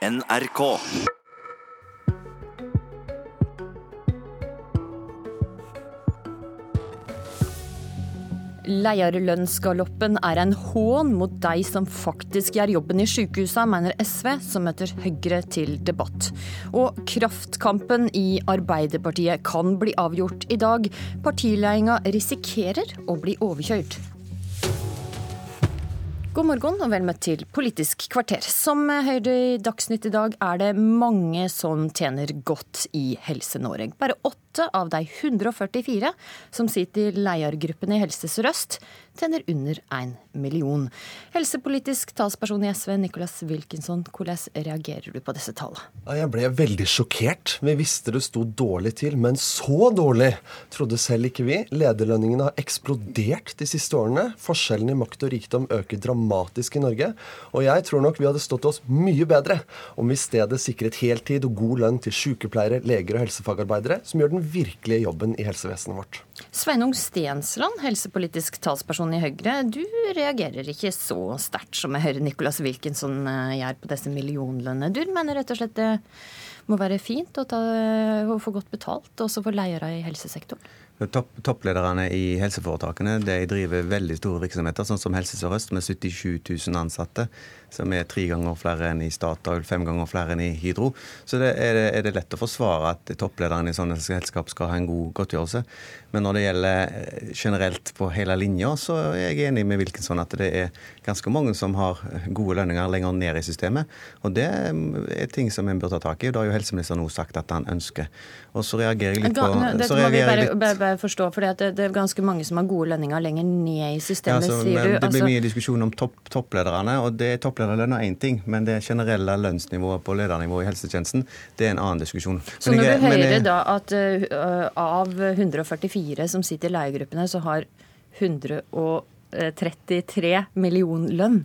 NRK. Leierlønnsgaloppen er en hån mot de som faktisk gjør jobben i sykehusa, mener SV, som møter Høyre til debatt. Og kraftkampen i Arbeiderpartiet kan bli avgjort i dag. Partiledelsen risikerer å bli overkjørt. God morgen og vel møtt til Politisk kvarter. Som høyde i Dagsnytt i dag er det mange som tjener godt i Helse-Norge. Bare åtte av de 144 som sitter i ledergruppen i Helse Sør-Øst, tjener under én million. Helsepolitisk talsperson i SV, Nicholas Wilkinson, hvordan reagerer du på disse tallene? Jeg ble veldig sjokkert. Vi visste det sto dårlig til, men så dårlig trodde selv ikke vi. Lederlønningene har eksplodert de siste årene. Forskjellene i makt og rikdom øker dramatisk i Norge. Og jeg tror nok vi hadde stått oss mye bedre om vi i stedet sikret heltid og god lønn til sykepleiere, leger og helsefagarbeidere, som gjør den virkelige jobben i helsevesenet vårt. Sveinung Stensland, helsepolitisk talsperson i Høyre. Du reagerer ikke så sterkt som jeg hører Nicholas Wilkinson eh, gjør på disse millionlønnene. Du mener rett og slett det må være fint å, ta, å få godt betalt, også for ledere i helsesektoren? Topp, topplederne i helseforetakene de driver veldig store virksomheter, sånn som Helse Sør-Øst med 77 000 ansatte, som er tre ganger flere enn i Statoil, fem ganger flere enn i Hydro. Så det er, det, er det lett å forsvare at topplederne i sånne selskap skal ha en god godtgjørelse. Men når det gjelder eh, generelt på hele linja, så er jeg enig med Wilkinson at det er ganske mange som har gode lønninger lenger ned i systemet. Og det er ting som en bør ta tak i. og Det har jo helseministeren nå sagt at han ønsker. Og så reagerer jeg litt på Bare forstå, for det, det, er ganske mange som har gode lønninger lenger ned i systemet, ja, altså, sier du. Det blir altså... mye diskusjon om topp, topplederene, og det er topplederlønn er én ting, men det generelle lønnsnivået på ledernivå i helsetjenesten, det er en annen diskusjon. Så når jeg, du hører jeg... da at uh, av 144 som sitter i leiegruppene, så har 133 millioner lønn?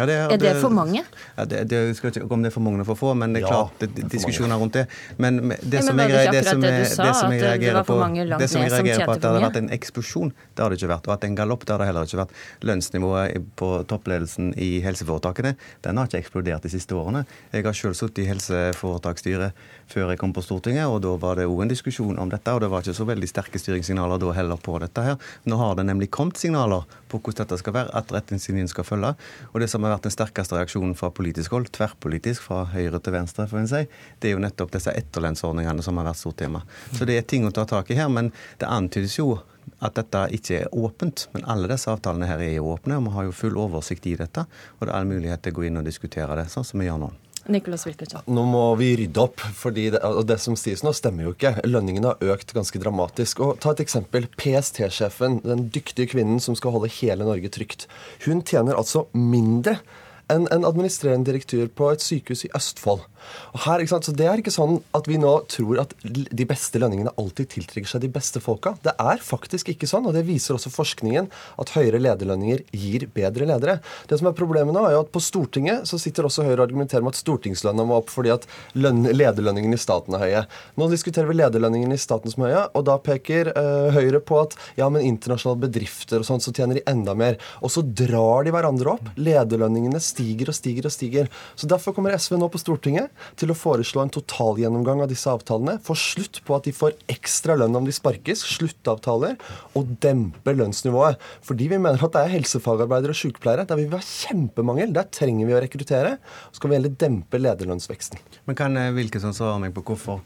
Ja, det, er, er det, for mange? Ja, det, det, jeg skal ikke om det er for mange eller for få, men det er ja, klart det, er diskusjoner rundt det. Men det som jeg, det som jeg, det som jeg reagerer på, det som jeg reagerer på at det hadde vært en eksplosjon, det har det ikke vært. Og at en galopp, det har det heller ikke vært. Lønnsnivået på toppledelsen i helseforetakene den har ikke eksplodert de siste årene. Jeg har selv sittet i helseforetaksstyret før jeg kom på Stortinget, og da var det òg en diskusjon om dette. Og det var ikke så veldig sterke styringssignaler da heller på dette her. Nå har det nemlig kommet signaler på hvordan dette skal være, at retningslinjene skal følge. Og det som har vært den sterkeste reaksjonen fra politisk hold, tverrpolitisk, fra høyre til venstre, får en si, det er jo nettopp disse etterlønnsordningene som har vært stort tema. Så det er ting å ta tak i her, men det antydes jo at dette ikke er åpent. Men alle disse avtalene her er jo åpne, og vi har jo full oversikt i dette. Og det er all mulighet til å gå inn og diskutere det, sånn som vi gjør nå. Nicholas Wilkerson. Nå må vi rydde opp, for det, det som sies nå, stemmer jo ikke. Lønningene har økt ganske dramatisk. Og Ta et eksempel. PST-sjefen, den dyktige kvinnen som skal holde hele Norge trygt. Hun tjener altså mindre enn en administrerende direktør på et sykehus i Østfold. Og her, ikke sant, så Det er ikke sånn at vi nå tror at de beste lønningene alltid tiltrekker seg de beste folka. Det er faktisk ikke sånn, og det viser også forskningen, at høyere lederlønninger gir bedre ledere. Det som er problemet nå, er jo at på Stortinget så sitter også Høyre og argumenterer med at stortingslønna må opp fordi at lønn, lederlønningene i staten er høye. Nå diskuterer vi lederlønningene i staten som er høye, og da peker uh, Høyre på at ja, men internasjonale bedrifter og sånn, så tjener de enda mer. Og så drar de hverandre opp. Lederlønningene stiger og stiger og stiger. Så Derfor kommer SV nå på Stortinget til å foreslå en totalgjennomgang av disse avtalene. Få slutt på at de får ekstra lønn om de sparkes, sluttavtaler, og dempe lønnsnivået. Fordi vi mener at det er helsefagarbeidere og sykepleiere. Der vil vi ha kjempemangel. Der trenger vi å rekruttere. Så skal vi heller dempe lederlønnsveksten. Men kan Wilkinson svare meg på hvorfor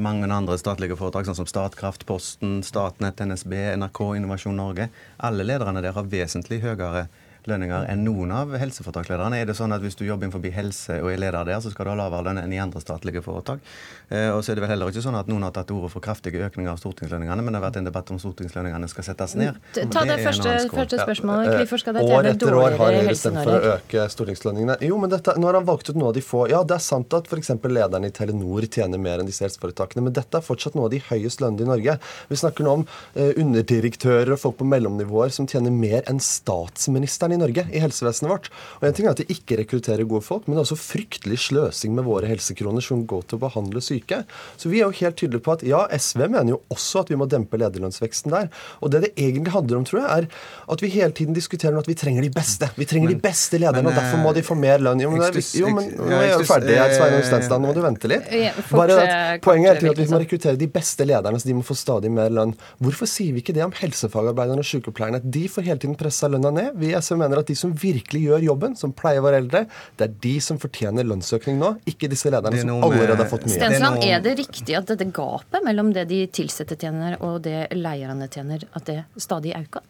mange andre statlige foretak, sånn som Statkraft, Posten, Statnett, NSB, NRK, Innovasjon Norge, alle lederne der har vesentlig høyere lønninger enn noen av helseforetakslederne. Er det sånn at hvis du jobber innenfor helse og er leder der, så skal du ha lavere lønn enn i andre statlige foretak? Eh, og så er det vel heller ikke sånn at noen har tatt til orde for kraftige økninger av stortingslønningene, men det har vært en debatt om stortingslønningene skal settes ned. Ta det, det første, første, spørsmålet. Ja. Hvorfor skal det år etter år har Høyre stemt for å øke stortingslønningene. Jo, men dette, nå har han valgt ut noe av de få. Ja, det er sant at f.eks. lederen i Telenor tjener mer enn disse helseforetakene, men dette er fortsatt noe av de høyest lønnede i Norge. Vi snakker nå om eh, underdirektører og folk på mellomnivåer som tjener mer enn statsministeren i i Norge, i helsevesenet vårt. Og En ting er at de ikke rekrutterer gode folk, men det er også fryktelig sløsing med våre helsekroner som går til å behandle syke. Så vi er jo helt tydelige på at ja, SV mener jo også at vi må dempe lederlønnsveksten der. Og det det egentlig handler om, tror jeg, er at vi hele tiden diskuterer at vi trenger de beste. Vi trenger men, de beste lederne, men, og derfor må de få mer lønn. Jo, men, er, jo, men nå er jeg jo ferdig Sveinung Stensland. Nå må du vente litt. Bare at Poenget er at vi må rekruttere de beste lederne, så de må få stadig mer lønn. Hvorfor sier vi ikke det om helsefagarbeiderne og sykepleierne? De får hele tiden pressa lønna ned. Vi i SV mener at de som virkelig gjør jobben, som pleier våre eldre, det er de som fortjener lønnsøkning nå, ikke disse lederne som allerede har fått mye. Stensland, er det riktig at dette gapet mellom det de ansatte tjener og det leierne tjener, at det stadig øker?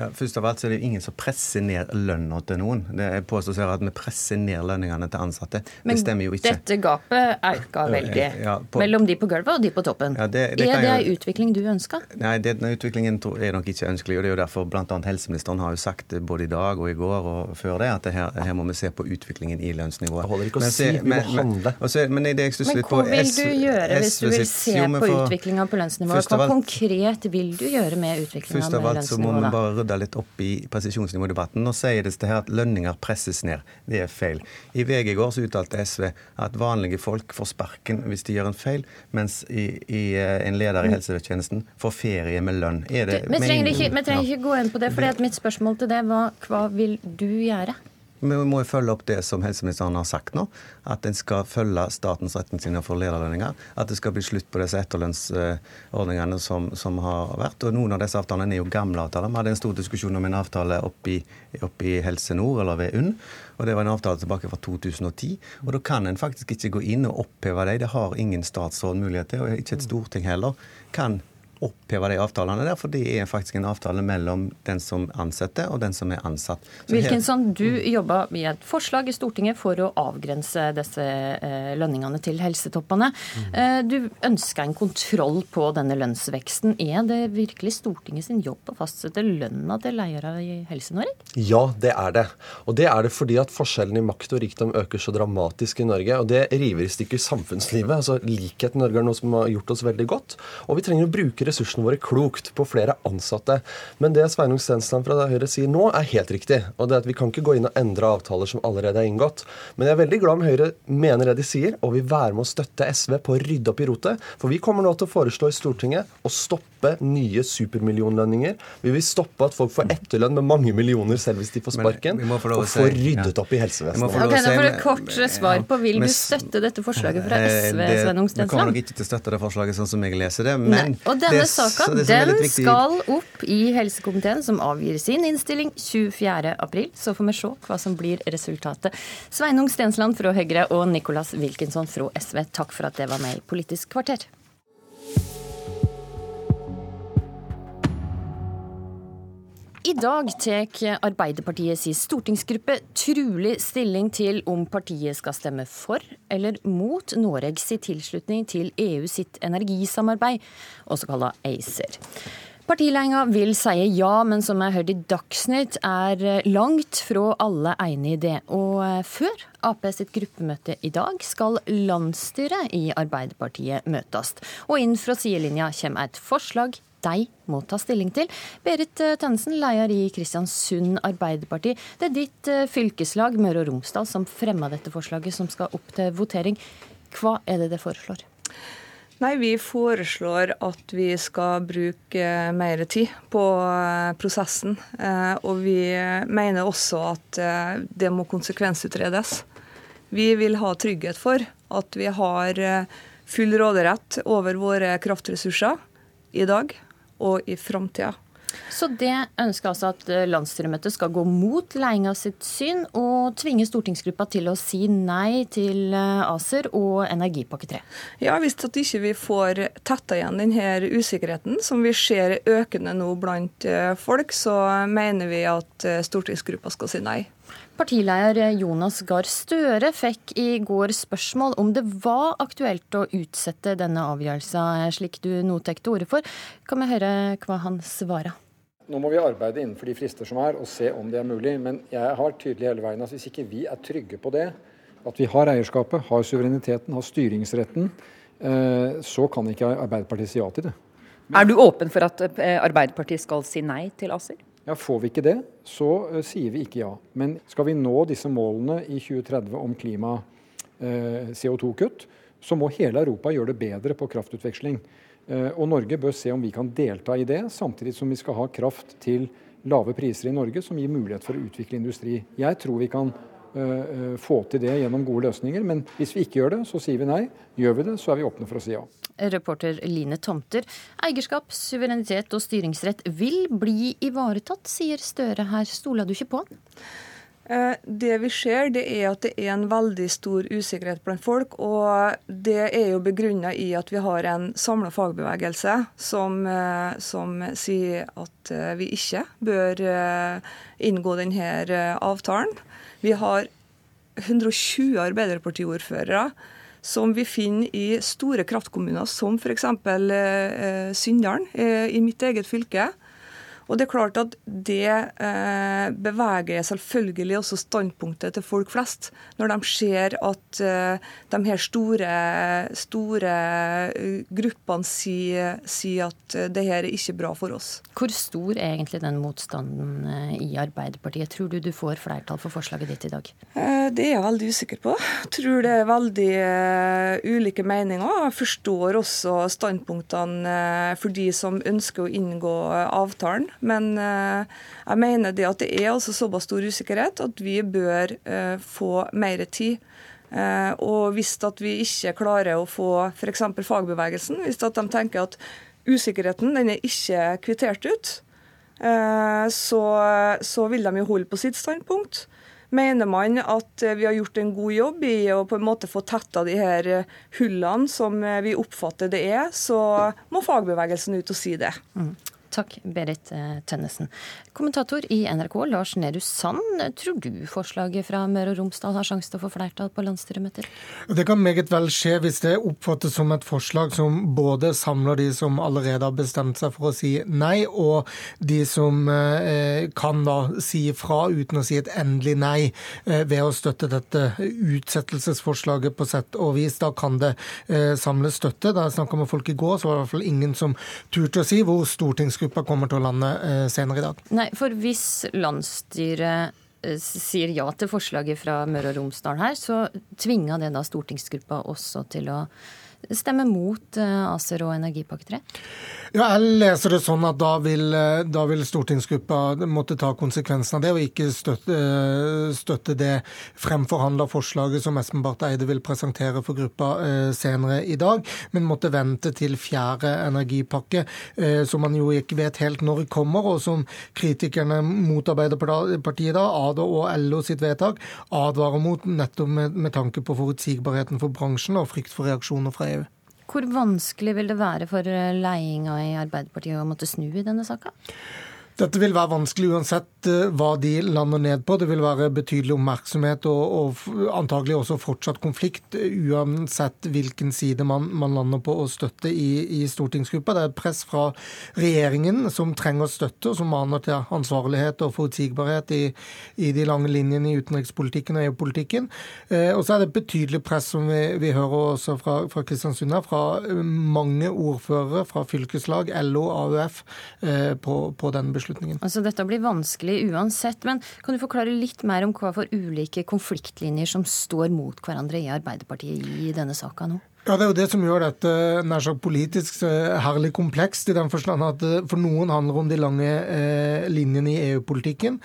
Ja, først av alt så er det ingen som presser ned lønna til noen. Det er påstås her at vi presser ned lønningene til ansatte. Men det stemmer jo ikke. dette gapet øker veldig ja, på, mellom de på gulvet og de på toppen. Ja, det, det er det en utvikling du ønsker? Nei, den utviklingen er nok ikke ønskelig. og Det er jo derfor bl.a. helseministeren har jo sagt både i dag og i går og før det at det her, her, må vi se på utviklingen i lønnsnivået. Det holder ikke å si, vi må handle. Men, men, men hva vil du gjøre hvis du vil se på utviklinga på lønnsnivået? Hva konkret vil du gjøre med utviklinga med lønnsnivået? Rydde litt opp i presisjonsnivådebatten. Nå sier det her at lønninger presses ned. Det er feil. I VG i går så uttalte SV at vanlige folk får sparken hvis de gjør en feil, mens i, i eh, en leder i helsetjenesten får ferie med lønn. Det, vi trenger ikke, trenger ikke gå inn på det, for mitt spørsmål til det var hva vil du gjøre? Vi må jo følge opp det som helseministeren har sagt nå. At en skal følge statens retningslinjer for lederlønninger. At det skal bli slutt på disse etterlønnsordningene som, som, har vært. Og noen av disse avtalene er jo gamle avtaler. Vi hadde en stor diskusjon om en avtale oppe i Helse Nord, eller ved UNN. Og det var en avtale tilbake fra 2010. Og da kan en faktisk ikke gå inn og oppheve dem. Det har ingen statsråd mulighet til, og ikke et storting heller. kan oppheve de avtalene der, for det er faktisk en avtale mellom den som ansetter og den som er ansatt. Wilkinson, du jobba med et forslag i Stortinget for å avgrense disse eh, lønningene til helsetoppene. Mm. Du ønska en kontroll på denne lønnsveksten. Er det virkelig Stortinget sin jobb å fastsette lønna til leiere i Helse-Norge? Ja, det er det. Og det er det fordi at forskjellen i makt og rikdom øker så dramatisk i Norge. Og det river i stykker samfunnslivet. Altså Likhet i Norge er noe som har gjort oss veldig godt. Og vi trenger å bruke ressursene våre klokt på flere ansatte. Men det Sveinung Stensland fra Høyre sier nå, er helt riktig. Og det er at Vi kan ikke gå inn og endre avtaler som allerede er inngått. Men jeg er veldig glad om Høyre mener det de sier, og vil være med å støtte SV på å rydde opp i rotet. For vi kommer nå til å foreslå i Stortinget å stoppe nye supermillionlønninger. Vi vil stoppe at folk får etterlønn med mange millioner selv hvis de får sparken. og få ryddet opp i helsevesenet. Ok, Da får du et kort svar på vil du støtte dette forslaget fra eh, SV, Sveinung Stensland? Vi kommer nok ikke til å støtte det forslaget sånn som jeg leser det. men Nei. Og denne saka den skal opp i helsekomiteen, som avgir sin innstilling 24.4. Så får vi se hva som blir resultatet. Sveinung Stensland fra Høyre og Nicolas Wilkinson fra SV, takk for at det var med i Politisk kvarter. I dag tar Arbeiderpartiets stortingsgruppe trolig stilling til om partiet skal stemme for eller mot Noregs tilslutning til EU sitt energisamarbeid, også kalla ACER. Partiledelsen vil si ja, men som jeg hørte i Dagsnytt, er langt fra alle enig i det. Og før Ap sitt gruppemøte i dag skal landsstyret i Arbeiderpartiet møtes. Og inn fra sidelinja kommer et forslag de må ta stilling til. Berit eh, Tønnesen, leder i Kristiansund Arbeiderparti. Det er ditt eh, fylkeslag Møre og Romsdal som fremma dette forslaget, som skal opp til votering. Hva er det det foreslår? Nei, Vi foreslår at vi skal bruke mer tid på eh, prosessen. Og vi mener også at det må konsekvensutredes. Vi vil ha trygghet for at vi har full råderett over våre kraftressurser i dag og i framtida. Så det ønsker altså at eh, landsstyremøtet skal gå mot Leinga sitt syn og tvinge stortingsgruppa til å si nei til eh, ACER og energipakke 3? Ja, hvis at ikke vi får tetta igjen denne usikkerheten, som vi ser økende nå blant eh, folk, så mener vi at stortingsgruppa skal si nei. Partileder Jonas Gahr Støre fikk i går spørsmål om det var aktuelt å utsette denne avgjørelsen, slik du nå tar til orde for. Kan vi høre hva han svarer? Nå må vi arbeide innenfor de frister som er, og se om det er mulig. Men jeg har tydelig hele veien at hvis ikke vi er trygge på det, at vi har eierskapet, har suvereniteten, har styringsretten, eh, så kan ikke Arbeiderpartiet si ja til det. Er du åpen for at eh, Arbeiderpartiet skal si nei til ACER? Ja, Får vi ikke det, så uh, sier vi ikke ja. Men skal vi nå disse målene i 2030 om klima, uh, CO2-kutt, så må hele Europa gjøre det bedre på kraftutveksling. Uh, og Norge bør se om vi kan delta i det, samtidig som vi skal ha kraft til lave priser i Norge, som gir mulighet for å utvikle industri. Jeg tror vi kan få til det gjennom gode løsninger, men hvis vi ikke gjør det, så sier vi nei. Gjør vi det, så er vi åpne for å si ja. Reporter Line Tomter. Eierskap, suverenitet og styringsrett vil bli ivaretatt, sier Støre her. Stoler du ikke på han? Eh, det vi ser, det er at det er en veldig stor usikkerhet blant folk. Og det er jo begrunna i at vi har en samla fagbevegelse som, eh, som, sier at eh, vi ikke bør inngå denne avtalen. Vi har 120 Arbeiderpartiordførere som vi finner i store kraftkommuner, som f.eks. Syndalen i mitt eget fylke. Og det er klart at det eh, beveger selvfølgelig også standpunktet til folk flest, når de ser at eh, de her store, store eh, gruppene sier, sier, at eh, det her er ikke bra for oss. Hvor stor er egentlig den motstanden eh, i Arbeiderpartiet? Tror du du får flertall for forslaget ditt i dag? Eh, det er jeg veldig usikker på. Jeg tror det er veldig ulike meninger. Jeg forstår også standpunktene for de som ønsker å inngå avtalen. Men eh, jeg mener det at det er altså såpass stor usikkerhet at vi bør eh, få mer tid. Eh, og hvis at vi ikke klarer å få f.eks. fagbevegelsen, hvis at de tenker at usikkerheten den er ikke kvittert ut, så, så vil de jo holde på sitt standpunkt. Mener man at vi har gjort en god jobb i å på en måte få tetta de her hullene som vi oppfatter det er, så må fagbevegelsen ut og si det. Mm. Takk, Berit eh, Tønnesen. Kommentator i NRK, Lars Nehru Sand. Tror du forslaget fra Møre og Romsdal har sjanse til å få flertall på landsstyremøter? Det kan meget vel skje hvis det oppfattes som et forslag som både samler de som allerede har bestemt seg for å si nei, og de som eh, kan da si fra uten å si et endelig nei eh, ved å støtte dette utsettelsesforslaget på sett og vis. Da kan det samles samle støtte. Da jeg snakka med folk i går, så var det i hvert fall ingen som turte å si hvor stortings stortingsgruppa kommer til å lande eh, senere i dag. Nei, for hvis landsstyret eh, sier ja til forslaget fra Møre og Romsdal her, så tvinga det da stortingsgruppa også til å stemme mot eh, ACER og energipakke 3? Ja, jeg leser det sånn at da vil, eh, da vil stortingsgruppa måtte ta konsekvensen av det, og ikke støtte, eh, støtte det fremforhandla forslaget som Espen Barth Eide vil presentere for gruppa senere i dag, men måtte vente til fjerde energipakke, som man jo ikke vet helt når kommer, og som kritikerne mot Arbeiderpartiet da, ADO og LO sitt vedtak, advarer mot nettopp med, med tanke på forutsigbarheten for bransjen og frykt for reaksjoner fra. Hvor vanskelig vil det være for ledelsen i Arbeiderpartiet å måtte snu i denne saka? Dette vil være vanskelig uansett eh, hva de lander ned på. Det vil være betydelig oppmerksomhet og, og antagelig også fortsatt konflikt, eh, uansett hvilken side man, man lander på å støtte i, i, stortingsgruppa. Det er press fra regjeringen som trenger støtte, og som maner til ansvarlighet og forutsigbarhet i, i de lange linjene i utenrikspolitikken og EU-politikken. Eh, og så er det betydelig press, som vi, vi hører også fra, fra Kristiansund her, fra mange ordførere, fra fylkeslag, LO, AUF, på, på den beslutningen beslutningen. Altså Dette blir vanskelig uansett, men kan du forklare litt mer om hva for ulike konfliktlinjer som står mot hverandre i Arbeiderpartiet i denne saka nå? Ja, Det er jo det som gjør dette nær sagt politisk herlig komplekst, i den forstand at for noen handler det om de lange eh, linjene i EU-politikken.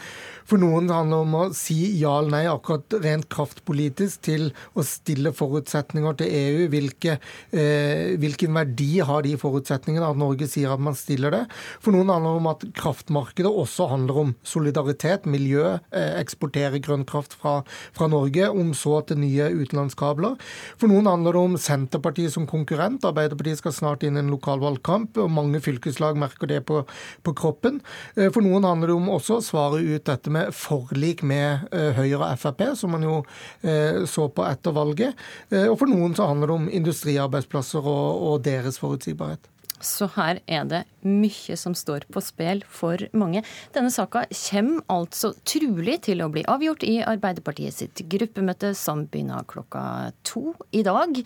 For noen handler det om å si ja eller nei, akkurat rent kraftpolitisk, til å stille forutsetninger til EU. Hvilke, eh, hvilken verdi har de forutsetningene, at Norge sier at man stiller det? For noen handler det om at kraftmarkedet også handler om solidaritet, miljø, eh, eksportere grønn kraft fra, fra, Norge, om så til nye utenlandskabler. For noen handler det om Senterpartiet som konkurrent. Arbeiderpartiet skal snart inn i en lokalvalgkamp, og mange fylkeslag merker det på, på kroppen. Eh, for noen handler det om også å svare ut dette med forlik med eh, Høyre og Frp, som man jo eh, så på etter valget. Og for noen så handler det om industriarbeidsplasser og, og deres forutsigbarhet. Så her er det mye som står på spill for mange. Denne saka kommer altså trolig til å bli avgjort i Arbeiderpartiet sitt gruppemøte, som begynner klokka to i dag.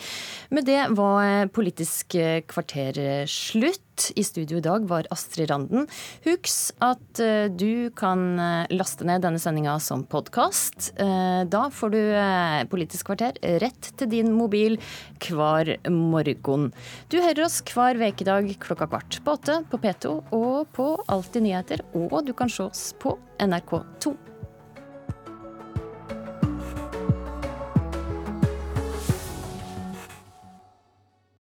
Med det var Politisk kvarter slutt. I studio i dag var Astrid Randen. Husk at eh, du kan eh, laste ned denne sendinga som podkast. Da får du Politisk kvarter rett til din mobil hver morgen. Du hører oss hver vekedag klokka kvart på åtte på P2 og på Alltid nyheter, og du kan se oss på NRK2.